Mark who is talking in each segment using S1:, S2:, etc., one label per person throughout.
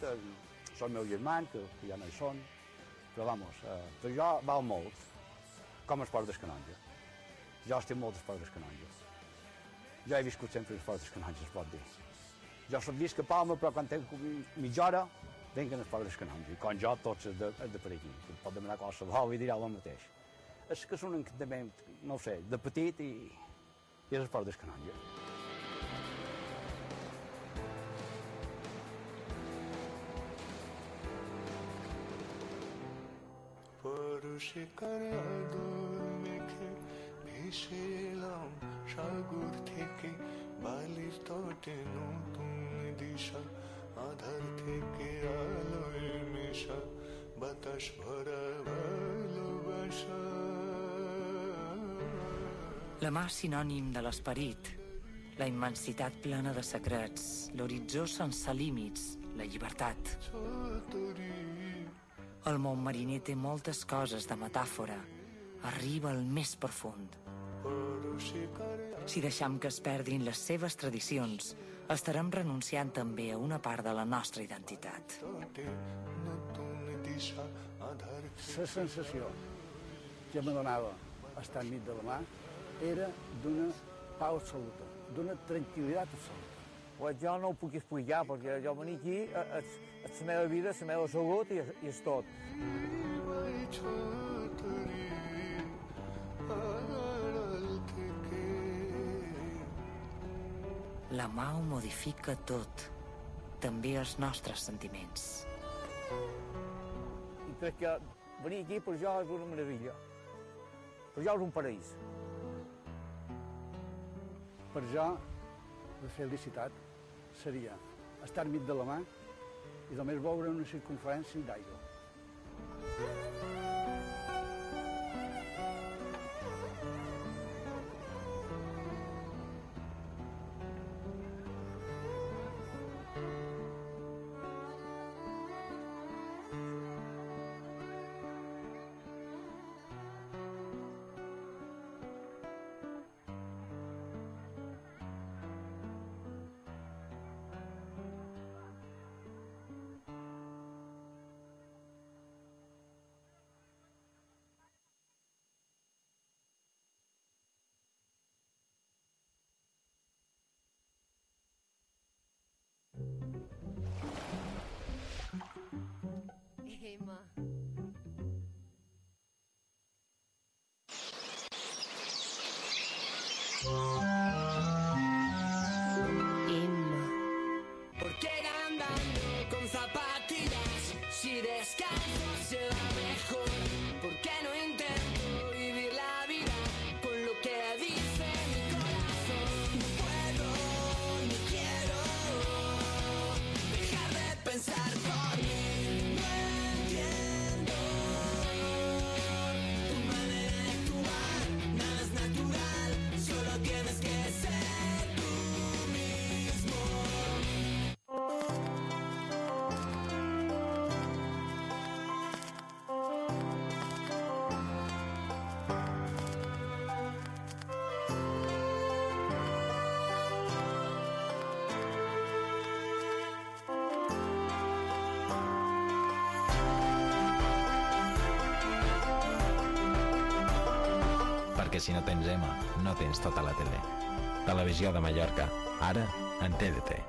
S1: tot, eh, són meus germans, que, que ja no hi són, però vamos, eh, per jo val molt com esport del canonge. Jo estic molt esport del canonge. Jo he viscut sempre esport del canonge, es pot dir. Jo soc visc a Palma, però quan tenc mitja hora, venc en esport del canonge. I com jo, tots és de, és de per aquí. Que pot demanar qualsevol i dirà el mateix. És que és un encantament, no sé, de petit i, i és esport del canonge.
S2: পরশিকার আদর মেখে ভেসে এলাম সাগর থেকে বালির তটে নতুন দিশা আধার থেকে আলোয় মেশা বাতাস ভরা ভালোবাসা
S3: La mà sinònim de l'esperit, la immensitat plena de secrets, l'horitzó sense límits, la llibertat.
S2: ছতরি
S3: El Montmariner té moltes coses de metàfora. Arriba al més profund. Si deixam que es perdin les seves tradicions, estarem renunciant també a una part de la nostra identitat.
S1: La sensació que me donava estar enmig de la mà era d'una pau absoluta, d'una tranquil·litat absoluta.
S4: Pues jo no ho puc explicar, perquè jo venir aquí, eh, eh, és la meva vida, la meva salut i, i és tot.
S3: La mà ho modifica tot, també els nostres sentiments.
S4: I crec que venir aquí per jo és una meravella. Per jo és un paraís.
S1: Per jo, la felicitat seria estar mig de la mà i només veure una circunferència d'aigua.
S5: Perquè si no tens EMA, no tens tota la tele. Televisió de Mallorca, ara en TDT.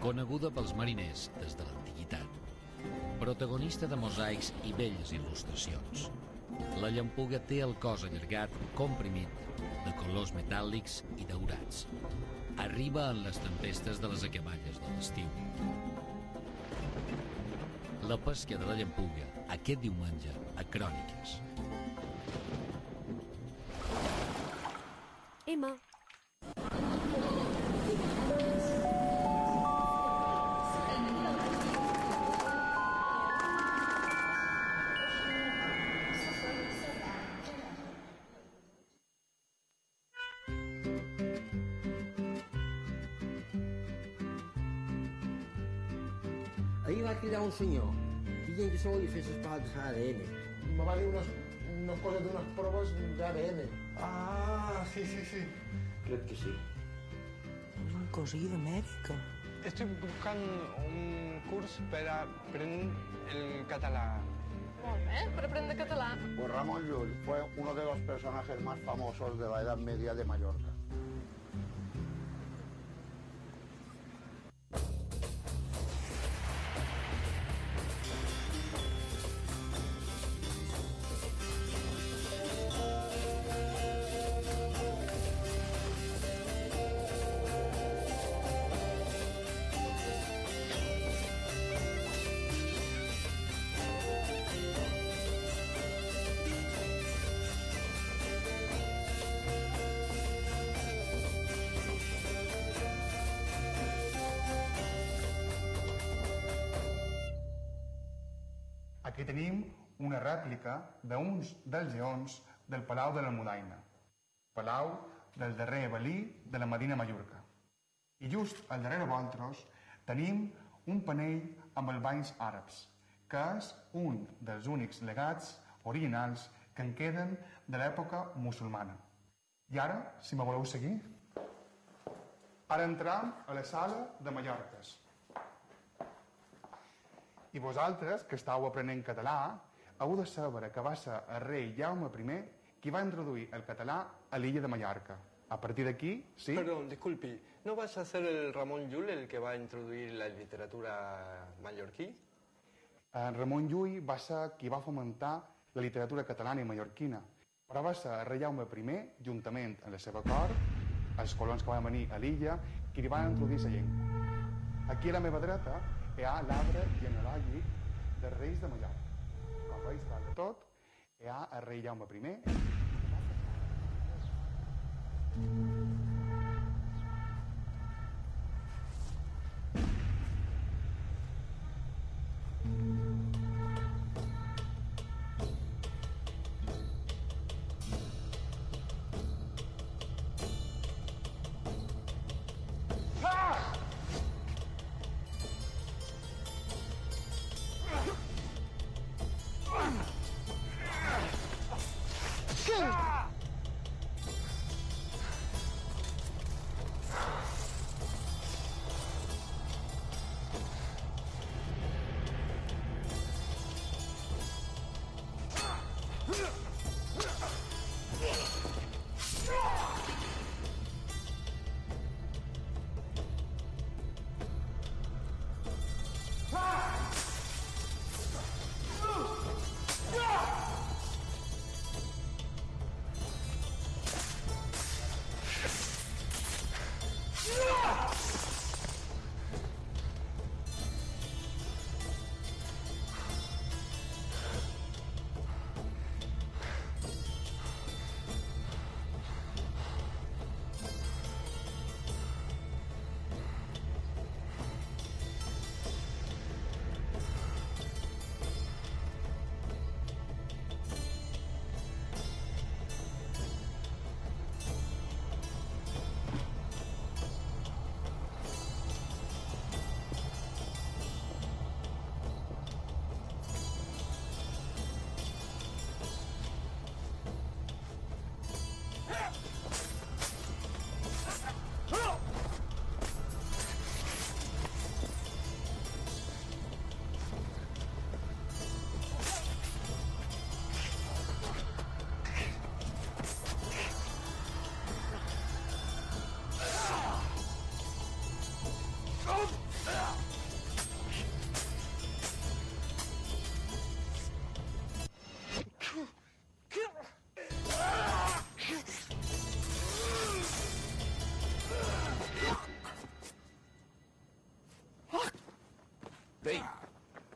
S6: Coneguda pels mariners des de l'antiguitat. Protagonista de mosaics i belles il·lustracions. La llampuga té el cos allargat, comprimit, de colors metàl·lics i daurats. Arriba en les tempestes de les acaballes de l'estiu. La pesca de la llampuga, aquest diumenge, a Cròniques.
S7: Emma.
S8: Ahir va cridar un senyor dient que sol li fes les proves d'ADN.
S9: Me va dir unes, una cosa d'unes proves d'ADN. Ah, sí, sí, sí.
S8: Crec que sí.
S3: cosí d'Amèrica.
S10: Estoy buscando un curso para aprender el catalán.
S11: Molt bé, per aprendre català.
S12: Pues Ramón Llull fue uno de los personajes más famosos de la Edad Media de Mallorca.
S13: Aquí tenim una rèplica d'uns dels lleons del Palau de l'Almudaina, palau del darrer valí de la Medina Mallorca. I just al darrere vosaltres tenim un panell amb els banys àrabs, que és un dels únics legats originals que en queden de l'època musulmana. I ara, si me voleu seguir, ara entram a la sala de Mallorques. I vosaltres, que estàu aprenent català, heu de saber que va ser el rei Jaume I qui va introduir el català a l'illa de Mallorca. A partir d'aquí, sí?
S10: Perdón, disculpe, ¿no vas a ser el Ramón Llull el que va a introduir la literatura mallorquí?
S13: En Ramon Llull va ser qui va fomentar la literatura catalana i mallorquina, però va ser el rei Jaume I, juntament amb la seva cort, els colons que van venir a l'illa, qui li van introduir la llengua. Aquí a la meva dreta hi ha l'arbre genealògic dels reis de Mallorca. Com veus, dalt de tot, hi ha el rei Jaume I,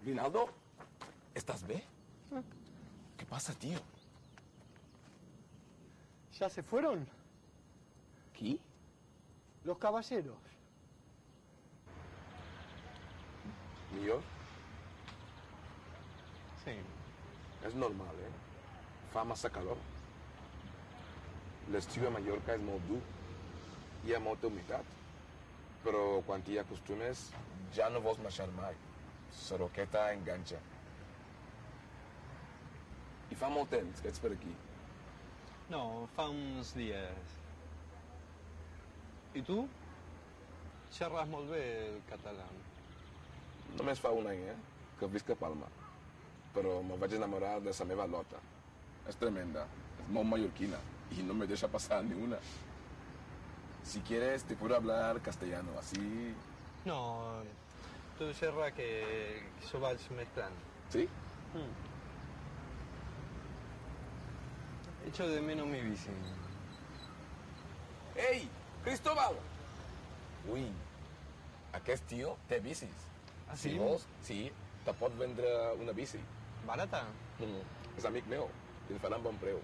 S14: Rinaldo, ¿estás bien? ¿Qué pasa, tío?
S10: ¿Ya se fueron?
S14: ¿Qui?
S10: Los caballeros.
S14: Millor?
S10: Sí.
S14: És normal, eh? Fa massa calor. L'estiu a Mallorca és molt dur. Hi ha molta humitat. Però quan t'hi acostumes, ja no vols marxar mai. La roqueta enganxa. I fa molt temps que ets per aquí.
S10: No, fa uns dies. ¿Y tú? Xerres molt bé el català.
S14: Només fa un any, eh, que visc a Palma. Però me vaig enamorar de la meva lota. És tremenda, és molt mallorquina y no me deja pasar ni una. Si quieres, te puedo hablar castellano, así...
S10: No, tu xerra que, que vaig mesclant.
S14: ¿Sí?
S10: Mm. Echo de menos mi bici.
S14: Ei, Cristóbal! Ui, aquest tio té bicis.
S10: Ah, sí?
S14: Si vols, sí, te pot vendre una bici.
S10: Barata?
S14: Mm. És amic meu, i li faran bon preu.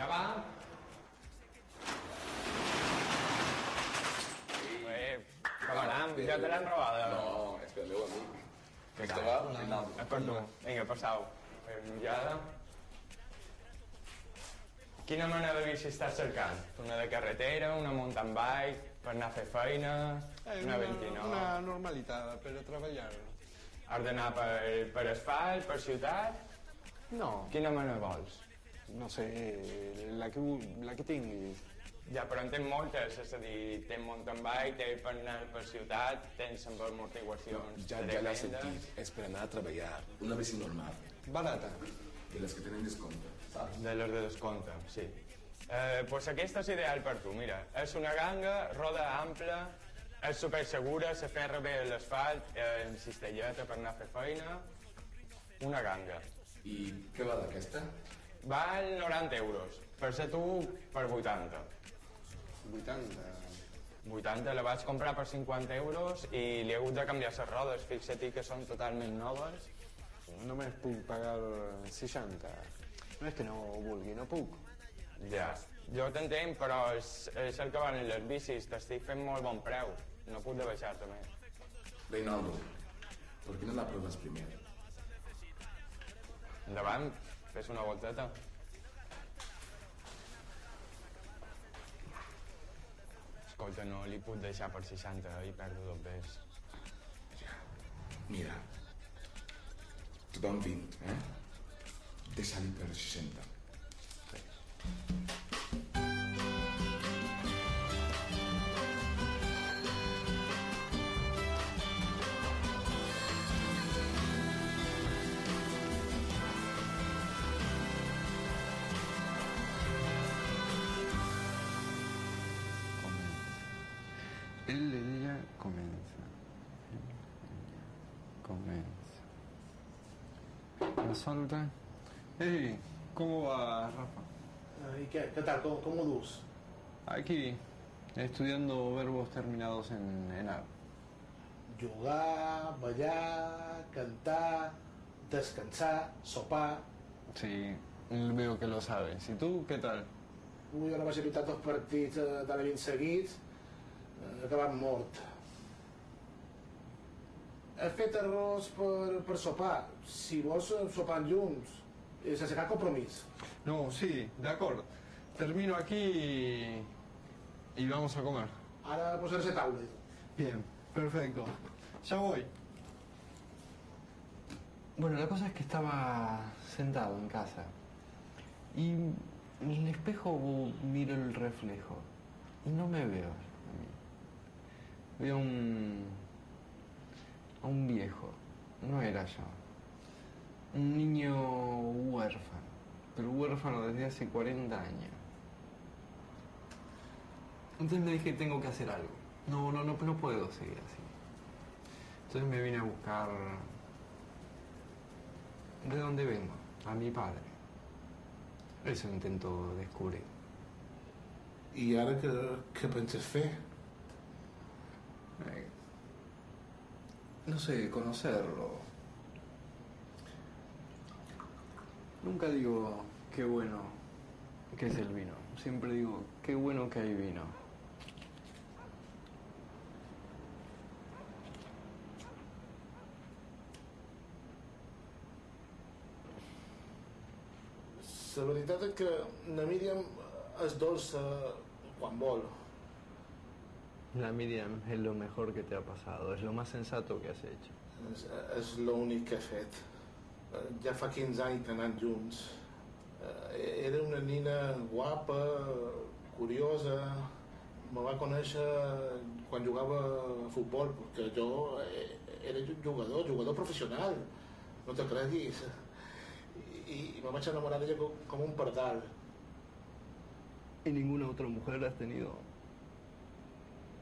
S15: Ja va? Ja te l'han robada.
S14: No, és pel meu amic. Cristóbal Rinaldo.
S15: És per tu. Vinga, passau. Eh, Ja... Quina mena de bici estàs cercant? Una de carretera, una mountain bike, per anar a fer feina,
S10: Eh,
S15: una 29?
S10: Una normalitat per a treballar.
S15: Has d'anar per, per asfalt, per ciutat?
S10: No.
S15: Quina mena vols?
S10: No sé, la que, la que tinguis.
S15: Ja, però en tens moltes, és a dir, tens mountain bike, tens per anar per ciutat, tens amb amortiguacions
S14: Ja, ja l'has
S15: tremendes.
S14: sentit, és per anar a treballar. Una bici normal.
S10: Barata.
S14: De les que tenen descompte, saps?
S15: De les de descompte, sí. Eh, pues aquesta és ideal per tu, mira. És una ganga, roda ampla, és super segura, se ferra bé l'asfalt, eh, en cistelleta per anar a fer feina. Una ganga.
S14: I què va d'aquesta?
S15: Val 90 euros. Per ser tu, per 80.
S10: 80.
S15: 80 la vaig comprar per 50 euros i li he hagut de canviar les rodes. Fixa't que són totalment noves.
S10: Només puc pagar 60. No és que no ho vulgui, no puc.
S15: Ja, jo t'entenc, però és, és el que valen les bicis. T'estic fent molt bon preu. No puc de baixar-te més.
S14: Reinaldo, ¿por qué no la pruebas primero?
S15: Endavant, fes una volteta. Escolta, no li puc deixar per 60 i perdo dos bes.
S14: Mira, tothom 20, eh? Deixa-li per 60.
S10: Él, ella, comienza. Comienza. La solta. Hey, ¿cómo va, Rafa?
S9: ¿Y qué, qué tal? ¿Cómo, cómo?
S10: Aquí, estudiando verbos terminados en, en ar.
S9: Jugar, ballar, cantar, descansar, sopar...
S10: Sí, veo que lo sabes. ¿Y tú qué tal?
S9: Ui, ara vaig evitar dos partits eh, de l'Avent seguits, he acabat mort. He fet arròs per, per sopar. Si vols, eh, sopar junts, eh, sense cap compromís.
S10: No, sí, de acuerdo. Termino aquí y, y vamos a comer.
S9: Ara posaré a taula.
S10: Bien, perfecto. Ya voy. Bueno, la cosa es que estaba sentado en casa y en el espejo miro el reflejo y no me veo Veo a un, a un viejo, no era yo. Un niño huérfano, pero huérfano desde hace 40 años. Entonces me dije, tengo que hacer algo. No, no, no, no puedo seguir así. Entonces me vine a buscar de dónde vengo, a mi padre. Eso intento descubrir.
S9: I ara què, què penses fer?
S10: No sé, conocerlo. Nunca digo qué bueno que es el vino. Siempre digo qué bueno que hay vino.
S9: La veritat és que la Míriam és dolça quan.
S10: La Miriam es lo mejor que te ha pasado, es lo más sensato que has hecho.
S9: És, és l'únic que he fet. Eh, Ja fa 15 anys que junts. Eh, Era una nina guapa, curiosa, me va conèixer quan jugava a futbol, perquè jo eh, era jugador, jugador professional, no te creguis. I, i me vaig enamorar d'ella com, un pardal.
S10: ¿Y ninguna otra mujer has tenido?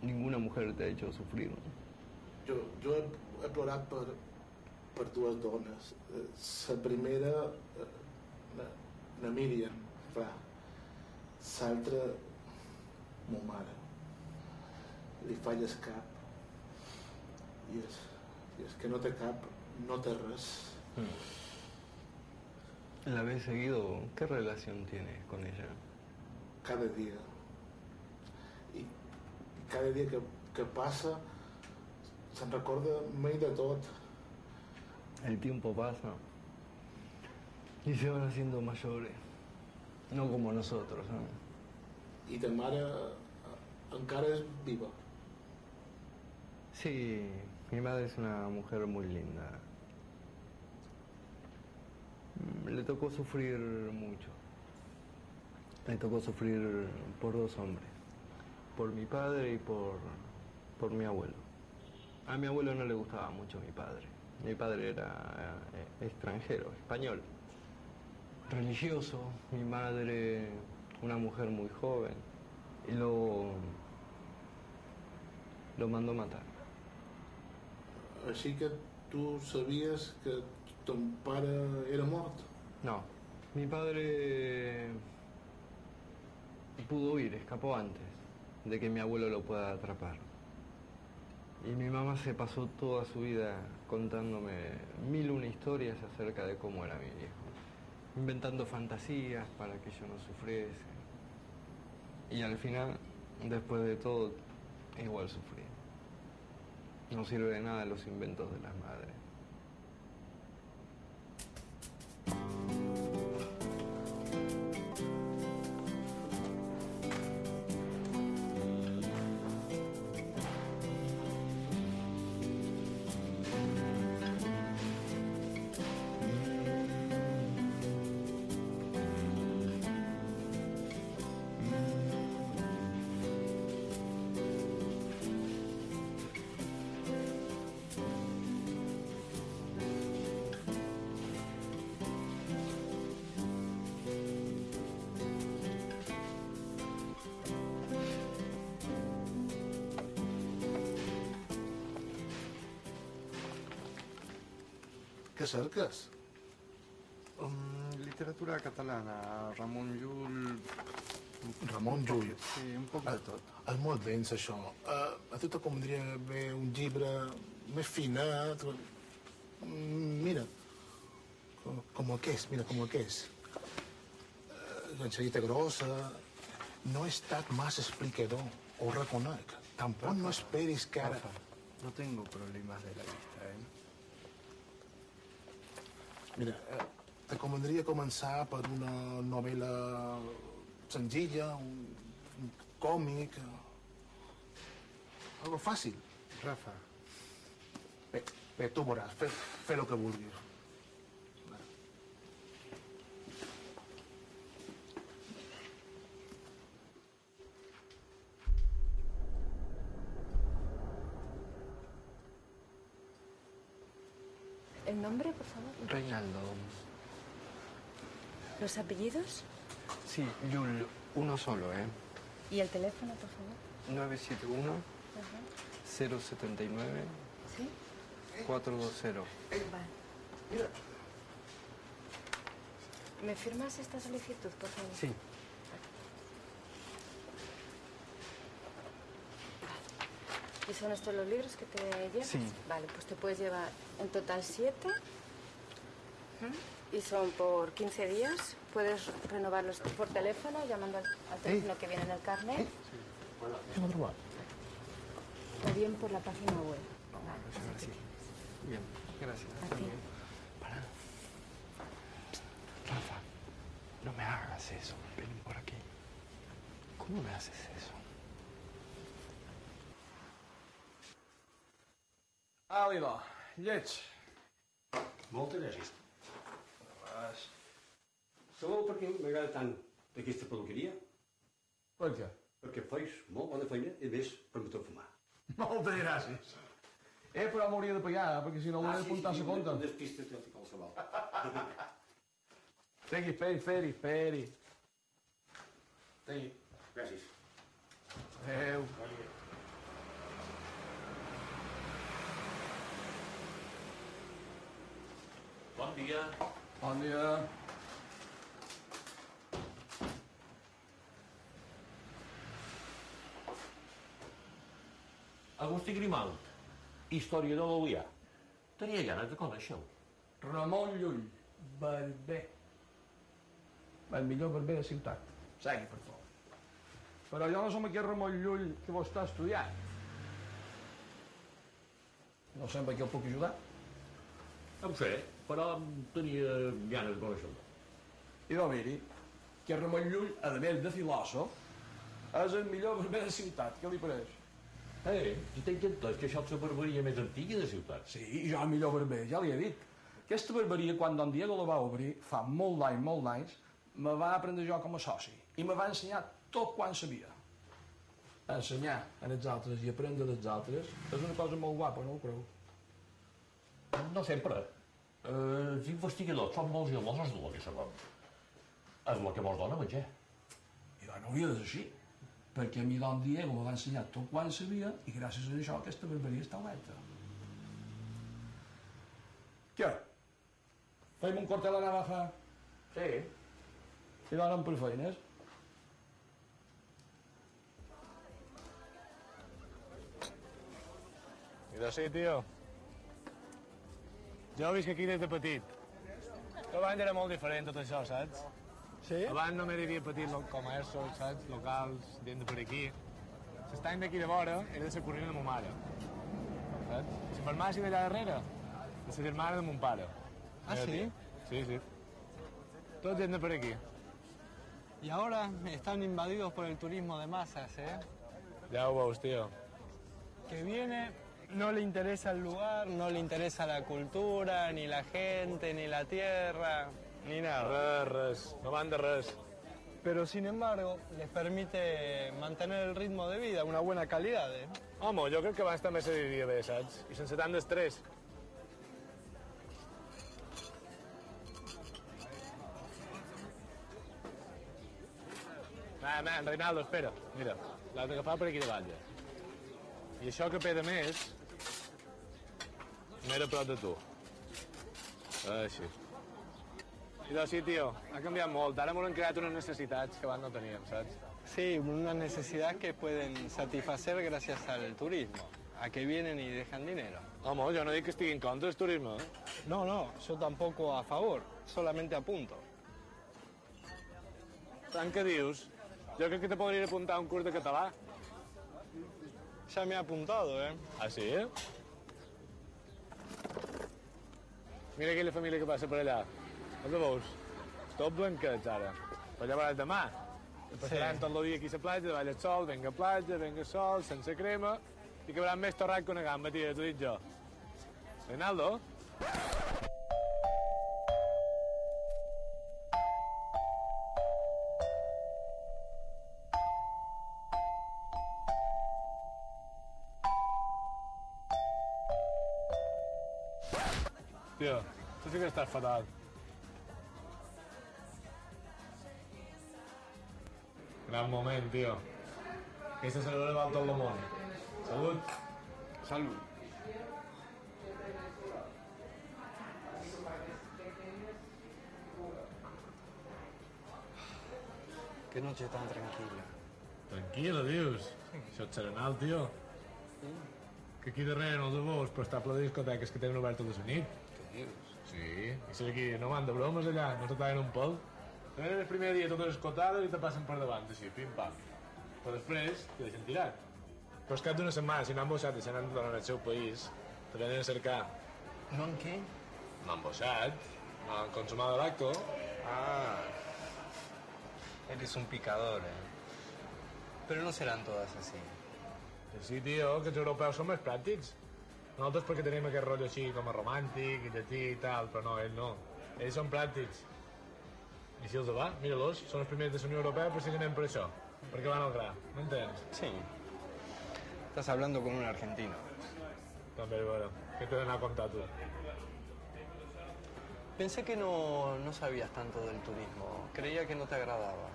S10: Ninguna mujer te ha hecho sufrir. ¿no?
S9: Jo, jo he, he plorat per, per dues dones. Eh, La primera, eh, na, na Míriam, clar. L'altra, mo mare. Li falles cap. I és, I és que no té cap, no té res.
S10: ¿La ves seguido? ¿Qué relación tienes con ella?
S9: Cada dia. Cada dia que, que passa se'n recorda mai de tot.
S10: El tiempo pasa y se van haciendo mayores. No como nosotros,
S9: ta mare eh, encara és viva.
S10: Sí, mi madre es una mujer muy linda. Le tocó sufrir mucho. Le tocó sufrir por dos hombres. Por mi padre y por, por mi abuelo. A mi abuelo no le gustaba mucho mi padre. Mi padre era eh, extranjero, español. Religioso. Mi madre, una mujer muy joven. Y lo, lo mandó matar.
S9: Així que tu sabies que ton pare era mort?
S10: No. Mi padre pudo huir, escapó antes de que mi abuelo lo pueda atrapar. Y mi mamá se pasó toda su vida contándome mil una historias acerca de cómo era mi viejo. Inventando fantasías para que yo no sufriese. Y al final, después de todo, igual sufrí. No sirve de nada los inventos de las madres.
S9: Què cerques?
S10: Um, literatura catalana, Ramon Llull...
S9: Ramon Llull.
S10: Sí, un poc de tot.
S9: És molt dens, això. Uh, a tu te convindria bé un llibre més finet. Mm, Mira, com, com aquest, mira, com aquest. Uh, enseguida grossa. No he estat massa explicador, ho reconec. Tampoc no esperis que ara...
S10: Rafa, no tengo problemas de la vista, ¿eh?
S9: Mira, eh, te convendria començar per una novel·la senzilla, un, un còmic... Algo fàcil.
S10: Rafa.
S9: Bé, bé tu veuràs, fe, fe el que vulguis.
S7: ¿Los apellidos?
S10: Sí, Llull, uno solo, ¿eh?
S7: ¿Y el teléfono, por favor?
S10: 971
S7: Ajá.
S10: 079
S7: ¿Sí?
S10: 420.
S7: Vale. ¿Me firmas esta solicitud, por favor?
S10: Sí.
S7: ¿Y son estos los libros que te llevas?
S10: Sí.
S7: Vale, pues te puedes llevar en total siete. Y son por 15 días. Puedes renovarlos por teléfono, llamando al, al teléfono que viene en el carnet.
S9: Què m'ha trobat?
S7: O bien por la página web.
S10: Ahora sí. Bien, gracias. Para. Rafa, no me hagas eso. Ven por aquí. ¿Cómo me haces eso?
S8: Àlida, lleig.
S1: Molta llegit.
S8: Vas.
S16: Sabeu per què m'agrada tant aquesta peluqueria?
S2: Per què?
S16: Perquè feis molt bona feina i més permeteu fumar.
S2: Moltes gràcies. Eh, però m'hauria de pagar, eh, perquè si no l'hauré d'apuntar a la compta.
S16: Un despista tot i qualsevol.
S2: Tegui, esperi, esperi, esperi. Tegui.
S16: Gràcies.
S2: Adéu.
S17: Bon dia.
S2: Bon dia.
S17: Agustí Grimalt, historiador d'Olià. Tenia ganes de conèixer-lo.
S2: Ramon Llull, barber. El millor barber de ciutat. Segui, per favor. Però jo no som aquest Ramon Llull que vos està estudiant. No per què el puc ajudar.
S17: No ho sé, però tenia ganes de conèixer-lo.
S2: I no miri, que Ramon Llull, a més de filòsof, és el millor barber de ciutat. Què li pareix?
S17: Eh, si t'he entès que això és la barberia més antiga de ciutat.
S2: Sí, i jo el millor barber, ja li he dit. Aquesta barberia, quan Don Diego la va obrir, fa molt d'anys, molt d'anys, me va aprendre jo com a soci i me va ensenyar tot quan sabia. Ensenyar a els altres i aprendre dels altres és una cosa molt guapa, no ho creu?
S17: No sempre. Eh, els investigadors són molt gelosos del que sabem. És el que mos dona menjar.
S2: I no hauria de ser així, perquè a mi Don Diego me va ensenyar tot quan sabia i gràcies a això aquesta barberia està oberta. Què? Fem un corte a la navaja?
S17: Sí.
S2: I donen per feines?
S18: Mira, sí, tio. Jo visc aquí des de petit. Però abans era molt diferent tot això, saps?
S2: Sí?
S18: Abans només hi havia petits comerços, saps? Locals, gent de per aquí. L'estany d'aquí de vora era de la corrent de ma mare. Saps? La farmàcia d'allà darrere, de la germana de mon pare.
S10: Ah, sí?
S18: Sí, sí. Tot gent de per aquí.
S10: Y ahora están invadidos por el turismo de masas, ¿eh?
S18: Ja ho veus, tio.
S10: Que viene, no le interesa el lugar, no le interesa la cultura, ni la gente, ni la tierra, ni nada.
S18: Res, res. No van de res.
S10: Pero sin embargo, les permite mantener el ritmo de vida, una buena calidad, ¿eh?
S18: Home, jo crec que abans també se vivia bé, saps? I sense tant d'estrès. Va, man, Reinaldo, espera. Mira, l'has d'agafar per aquí davant, ja. I això que peda més, m'era a prop de tu. Així. I doncs sí, tio, ha canviat molt. Ara m'han creat unes necessitats que abans no teníem, saps?
S10: Sí, una necesidad que pueden satisfacer gracias al turismo, a que vienen y dejan dinero.
S18: Home, jo no dic que estigui en contra del turisme, eh?
S10: No, no, yo tampoco a favor, solamente apunto.
S18: Tant que dius, jo crec que te podria apuntar un curs de català.
S10: Ya me ha apuntado, ¿eh?
S18: Ah, sí? Mira aquella família que passa per allà. Els veus? Tot blanquets, ara. Però ja veuràs demà. Passaran
S10: Sí.
S18: tot el dia aquí a la platja, davall el sol, venga platja, venga sol, sense crema, i que veuran més torrat que una gamba, tio, t'ho dic jo. Reinaldo? Estàs fatal. Gran moment, tio. Aquesta celebrada val tot el món. Salut. Salut.
S10: Qué noche tan tranquila.
S18: Tranquil·la, dius? Això és serenal, tio. Que aquí darrere no els veus, però està ple de discoteques que tenen obert tota la nit.
S10: Què dius?
S18: Sí, i si aquí no van de bromes allà, no se tallen un pèl. Te venen el primer dia totes escotades i te passen per davant, així, pim-pam. Però després te deixen tirat. Però és cap d'una setmana, si no han boixat i se n'han tornat al seu país, te venen a cercar.
S10: ¿No en qué?
S18: No han boixat, no han consumat l'acto.
S10: Ah, eres un picador, ¿eh? Pero no serán todas así.
S18: Que sí, tio, que els europeus són més pràctics. Nosaltres perquè tenim aquest rotllo així com a romàntic i llatí i tal, però no, ell no. Ells són pràctics. I si els va, mira-los, són els primers de la Unió Europea precisament per això, perquè van al gra, m'entens?
S10: Sí. Estás hablando con un argentino.
S18: També, bueno, què te d'anar a contar tu?
S10: Pensé que no, no sabías tanto del turismo. Creía que no te agradaba.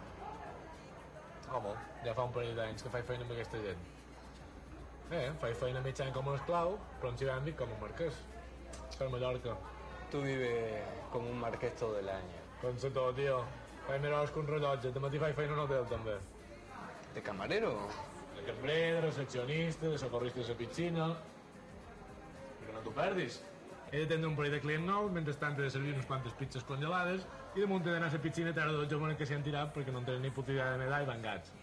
S18: Home, ja fa un parell d'anys que faig feina amb aquesta gent. Eh, faig feina mig any com a esclau, però en Xivàndic com a marquès. Per Mallorca.
S10: Tú vives como un marqués todo el año.
S18: Pensa tot, tio. Faig més hores que un rellotge. De matí faig feina a un hotel, també.
S10: ¿De camarero?
S18: De cambrer, de recepcionista, de socorrista de la piscina... I que no t'ho perdis. He d'atendre un parell de clients nous, mentrestant he de servir unes quantes pizzas congelades i damunt he d'anar a la piscina a treure dos joves que s'hi han tirat perquè no en tenen ni puta idea de nedar i van gats.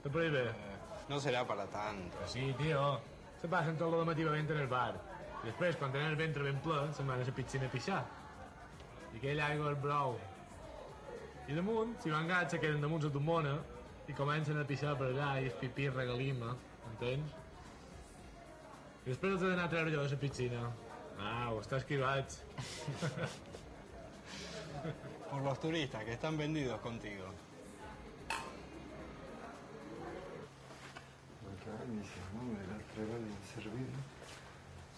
S18: Te pareix bé?
S10: No será para tanto.
S18: Que sí, tio. Se passen tot el matí bevent en el bar. I després, quan tenen el ventre ben ple, se'n van a la piscina a pixar. I aquella aigua és brou. I damunt, si van gats, se queden damunt la tombona i comencen a pixar per allà i es pipí regalima, entens? I després els he d'anar a treure jo de la piscina. Ah, ho està esquivat.
S10: Por los turistas que están vendidos contigo.
S19: dice, no me da el trabajo de servirme.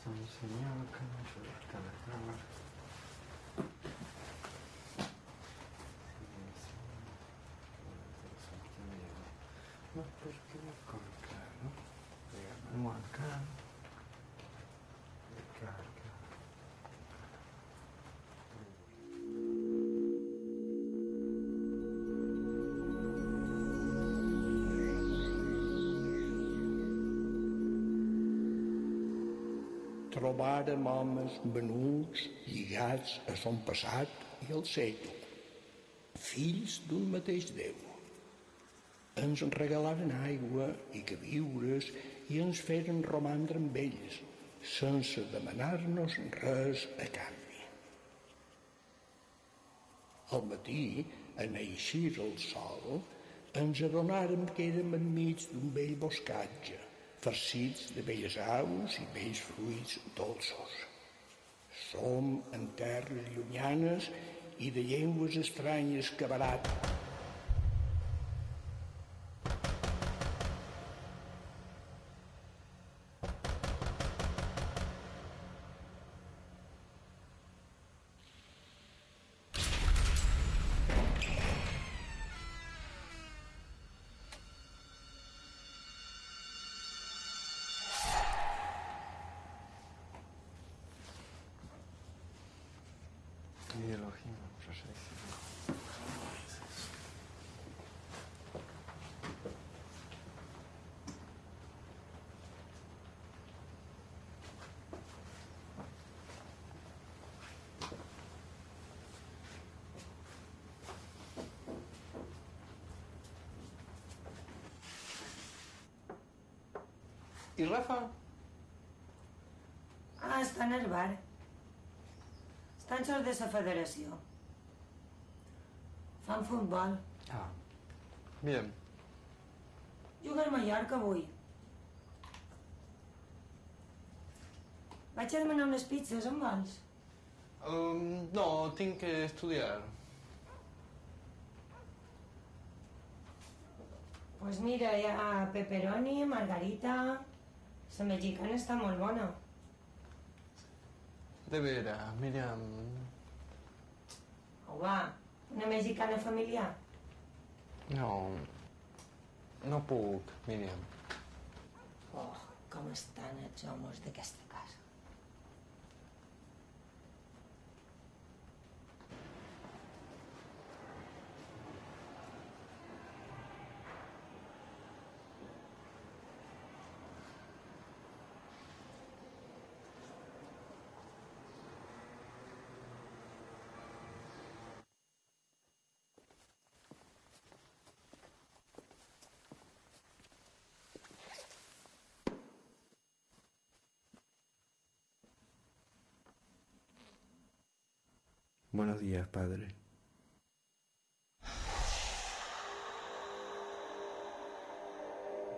S19: Son señor, que no se va a estar la trabajo.
S20: Trobàrem homes menuts, lligats a son passat i al seu, fills d'un mateix Déu. Ens regalaren aigua i queviures i ens feren romandre amb ells, sense demanar-nos res a canvi. Al matí, en eixir el sol, ens adonàrem que érem enmig d'un vell boscatge, farcits de belles aus i bells fruits dolços. Som en terres llunyanes i de llengües estranyes que barat.
S10: ¿Y Rafa?
S21: Ah, està en el bar. Estan sols de la federació. Fan futbol.
S10: Ah. Bien.
S21: Juga al Mallorca avui. Vaig a demanar unes pizzas, on vols?
S10: Um, no, tinc que estudiar.
S21: Pues mira, hi ha pepperoni, margarita... La mexicana està molt bona.
S10: De Miriam.
S21: Au, va, una mexicana familiar.
S10: No. No puc, Miriam.
S21: Oh, com estan els homes d'aquesta casa.
S19: Buenos días, padre.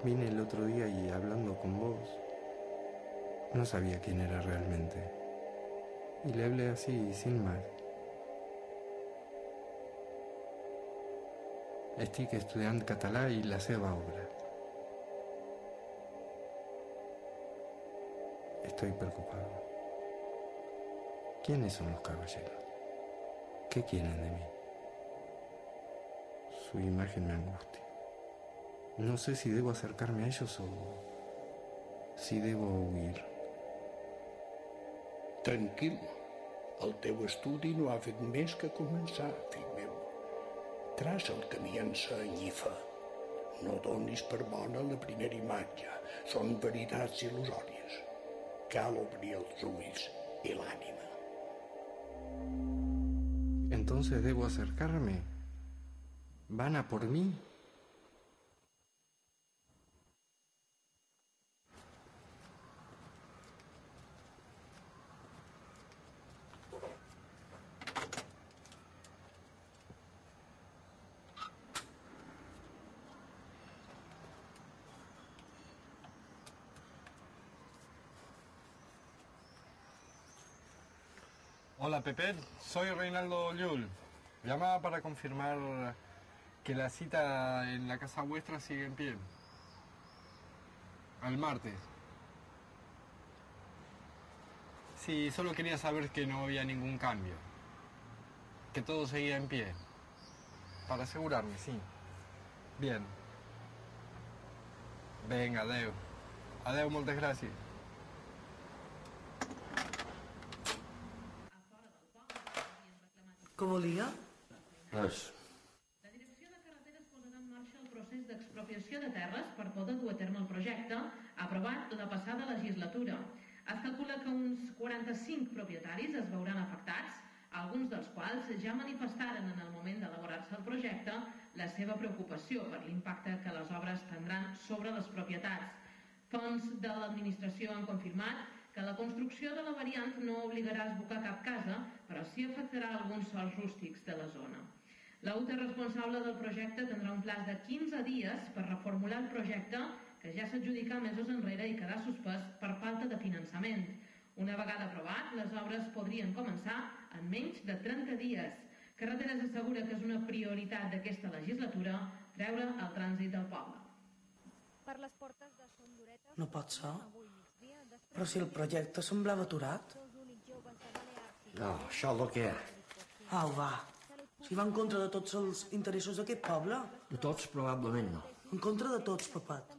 S19: Vine el otro día y hablando con vos, no sabía quién era realmente. Y le hablé así, sin más.
S10: Estic estudiant català i la seva obra. Estoy preocupado. ¿Quiénes son los caballeros? ¿Qué quieren de mí? Su imagen me angustia. No sé si debo acercarme a ellos o si debo huir.
S20: Tranquil, el teu estudi no ha fet més que començar, fill meu. Traça el camí en sa. No donis per bona la primera imatge. Són veritats il·lusòries. Cal obrir els ulls i l'ànima.
S10: Entonces debo acercarme. ¿Van a por mí?
S22: Hola Pepe, soy Reinaldo Llull. Llamaba para confirmar que la cita en la casa vuestra sigue en pie. Al martes. Sí, solo quería saber que no había ningún cambio. Que todo seguía en pie. Para asegurarme, sí. Bien. Venga, adeu. Adeu, moltes gràcies.
S23: Què volia?
S8: Res.
S24: La Direcció de Carreteres posarà en marxa el procés d'expropiació de terres per poder dur a terme el projecte aprovat la passada legislatura. Es calcula que uns 45 propietaris es veuran afectats, alguns dels quals ja manifestaren en el moment d'elaborar-se el projecte la seva preocupació per l'impacte que les obres tindran sobre les propietats. Fons de l'administració han confirmat que la construcció de la variant no obligarà a esbocar cap casa, però sí afectarà alguns sols rústics de la zona. La UTA responsable del projecte tindrà un plaç de 15 dies per reformular el projecte que ja s'adjudicà mesos enrere i quedà suspès per falta de finançament. Una vegada aprovat, les obres podrien començar en menys de 30 dies. Carreteres assegura que és una prioritat d'aquesta legislatura treure el trànsit del poble.
S25: Per les portes de Son Lloreta...
S23: No pot ser. Però si el projecte semblava aturat.
S8: No, això és el que.
S23: Au, va. Si va en contra de tots els interessos d'aquest poble.
S8: De tots, probablement no.
S23: En contra de tots, papat.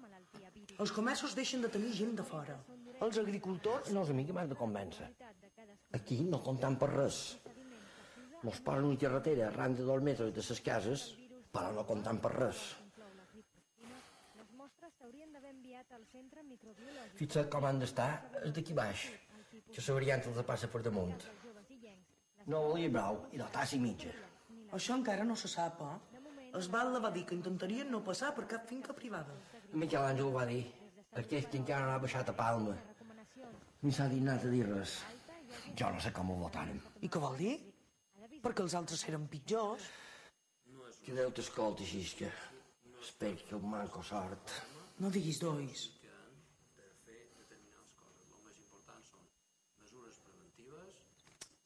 S23: Els comerços deixen de tenir gent de fora. Els agricultors...
S8: No és a mi que m'has de convèncer. Aquí no comptam per res. Mos posen una carretera arran de dos metres de les cases, però no comptam per res. Fixa't com han d'estar els d'aquí baix, que la variant els passa per damunt. No volia brau i la tassa i mitja.
S23: Això encara no se sap, eh? Es Batlle va dir que intentarien no passar per cap finca privada.
S8: Miquel Àngel ho va dir. Aquest que encara no ha baixat a Palma. Ni s'ha dignat a dir res. Jo no sé com ho votàrem.
S23: I què vol dir? Perquè els altres eren pitjors.
S8: Que Déu t'escolti, Xisca. Espero que un manco sort.
S23: No diguis dois.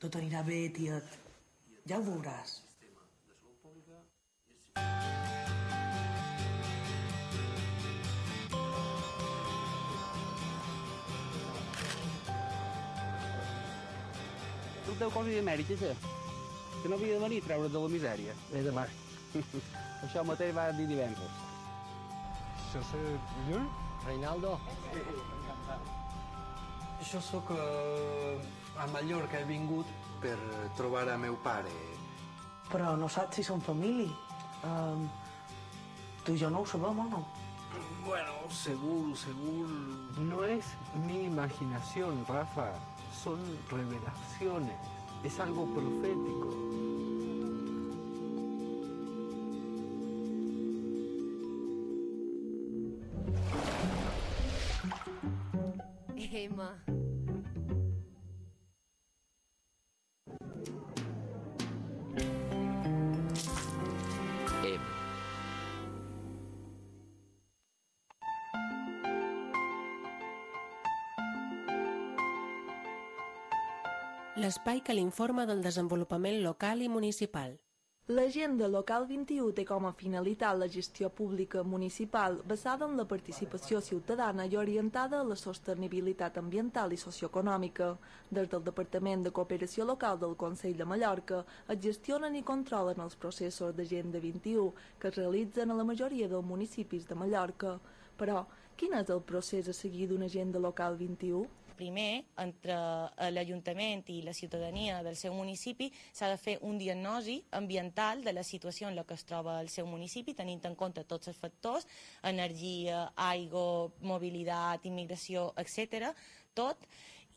S23: Tot anirà bé, tiet. Ja ho veuràs.
S26: Tu teu cosa d'Amèrica, sí? Que no havia de venir a treure't de la misèria.
S8: Bé, demà.
S26: Això mateix va dir divendres.
S22: És Llull?
S8: Reinaldo?
S10: Jo sóc eh, a Mallorca, he vingut per trobar a meu pare.
S23: Però no saps si són família. Um, tu i jo no ho sabem, o no?
S10: Bueno, seguro, seguro. No es mi imaginación, Rafa. Son revelaciones. Es algo profético.
S27: L'espai que l'informa del desenvolupament local i municipal.
S28: L'agenda local 21 té com a finalitat la gestió pública municipal basada en la participació ciutadana i orientada a la sostenibilitat ambiental i socioeconòmica. Des del Departament de Cooperació Local del Consell de Mallorca es gestionen i controlen els processos d'Agenda 21 que es realitzen a la majoria dels municipis de Mallorca. Però, quin és el procés a seguir d'una agenda local 21?
S29: Primer, entre l'Ajuntament i la ciutadania del seu municipi, s'ha de fer un diagnosi ambiental de la situació en la que es troba el seu municipi, tenint en compte tots els factors, energia, aigua, mobilitat, immigració, etc. tot,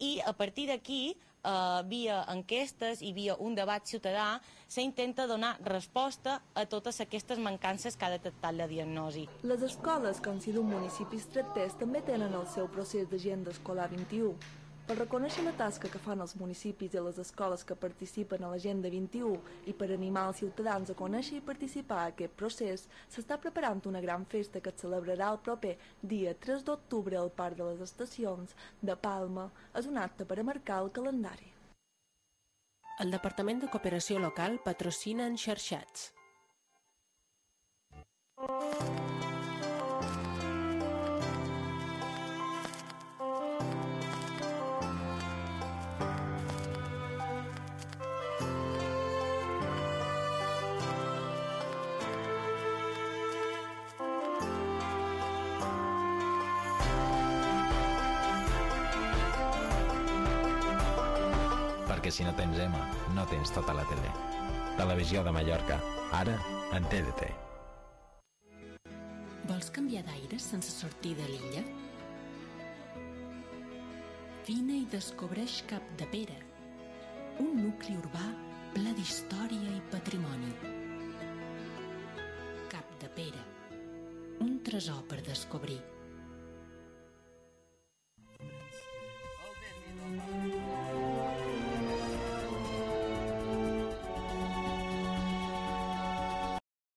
S29: i a partir d'aquí eh, via enquestes i via un debat ciutadà s'intenta donar resposta a totes aquestes mancances que ha detectat la diagnosi.
S28: Les escoles, com si d'un municipi tractés, també tenen el seu procés d'agenda escolar 21. Per reconèixer la tasca que fan els municipis i les escoles que participen a l'Agenda 21 i per animar els ciutadans a conèixer i participar a aquest procés, s'està preparant una gran festa que es celebrarà el proper dia 3 d'octubre al Parc de les Estacions de Palma. És un acte per a marcar el calendari.
S30: El Departament de Cooperació Local patrocina Enxerxats.
S5: Perquè si no tens EMA, no tens tota la tele. Televisió de Mallorca, ara en TDT.
S31: Vols canviar d'aire sense sortir de l'illa? Vine i descobreix Cap de Pere, un nucli urbà ple d'història i patrimoni. Cap de Pere, un tresor per descobrir.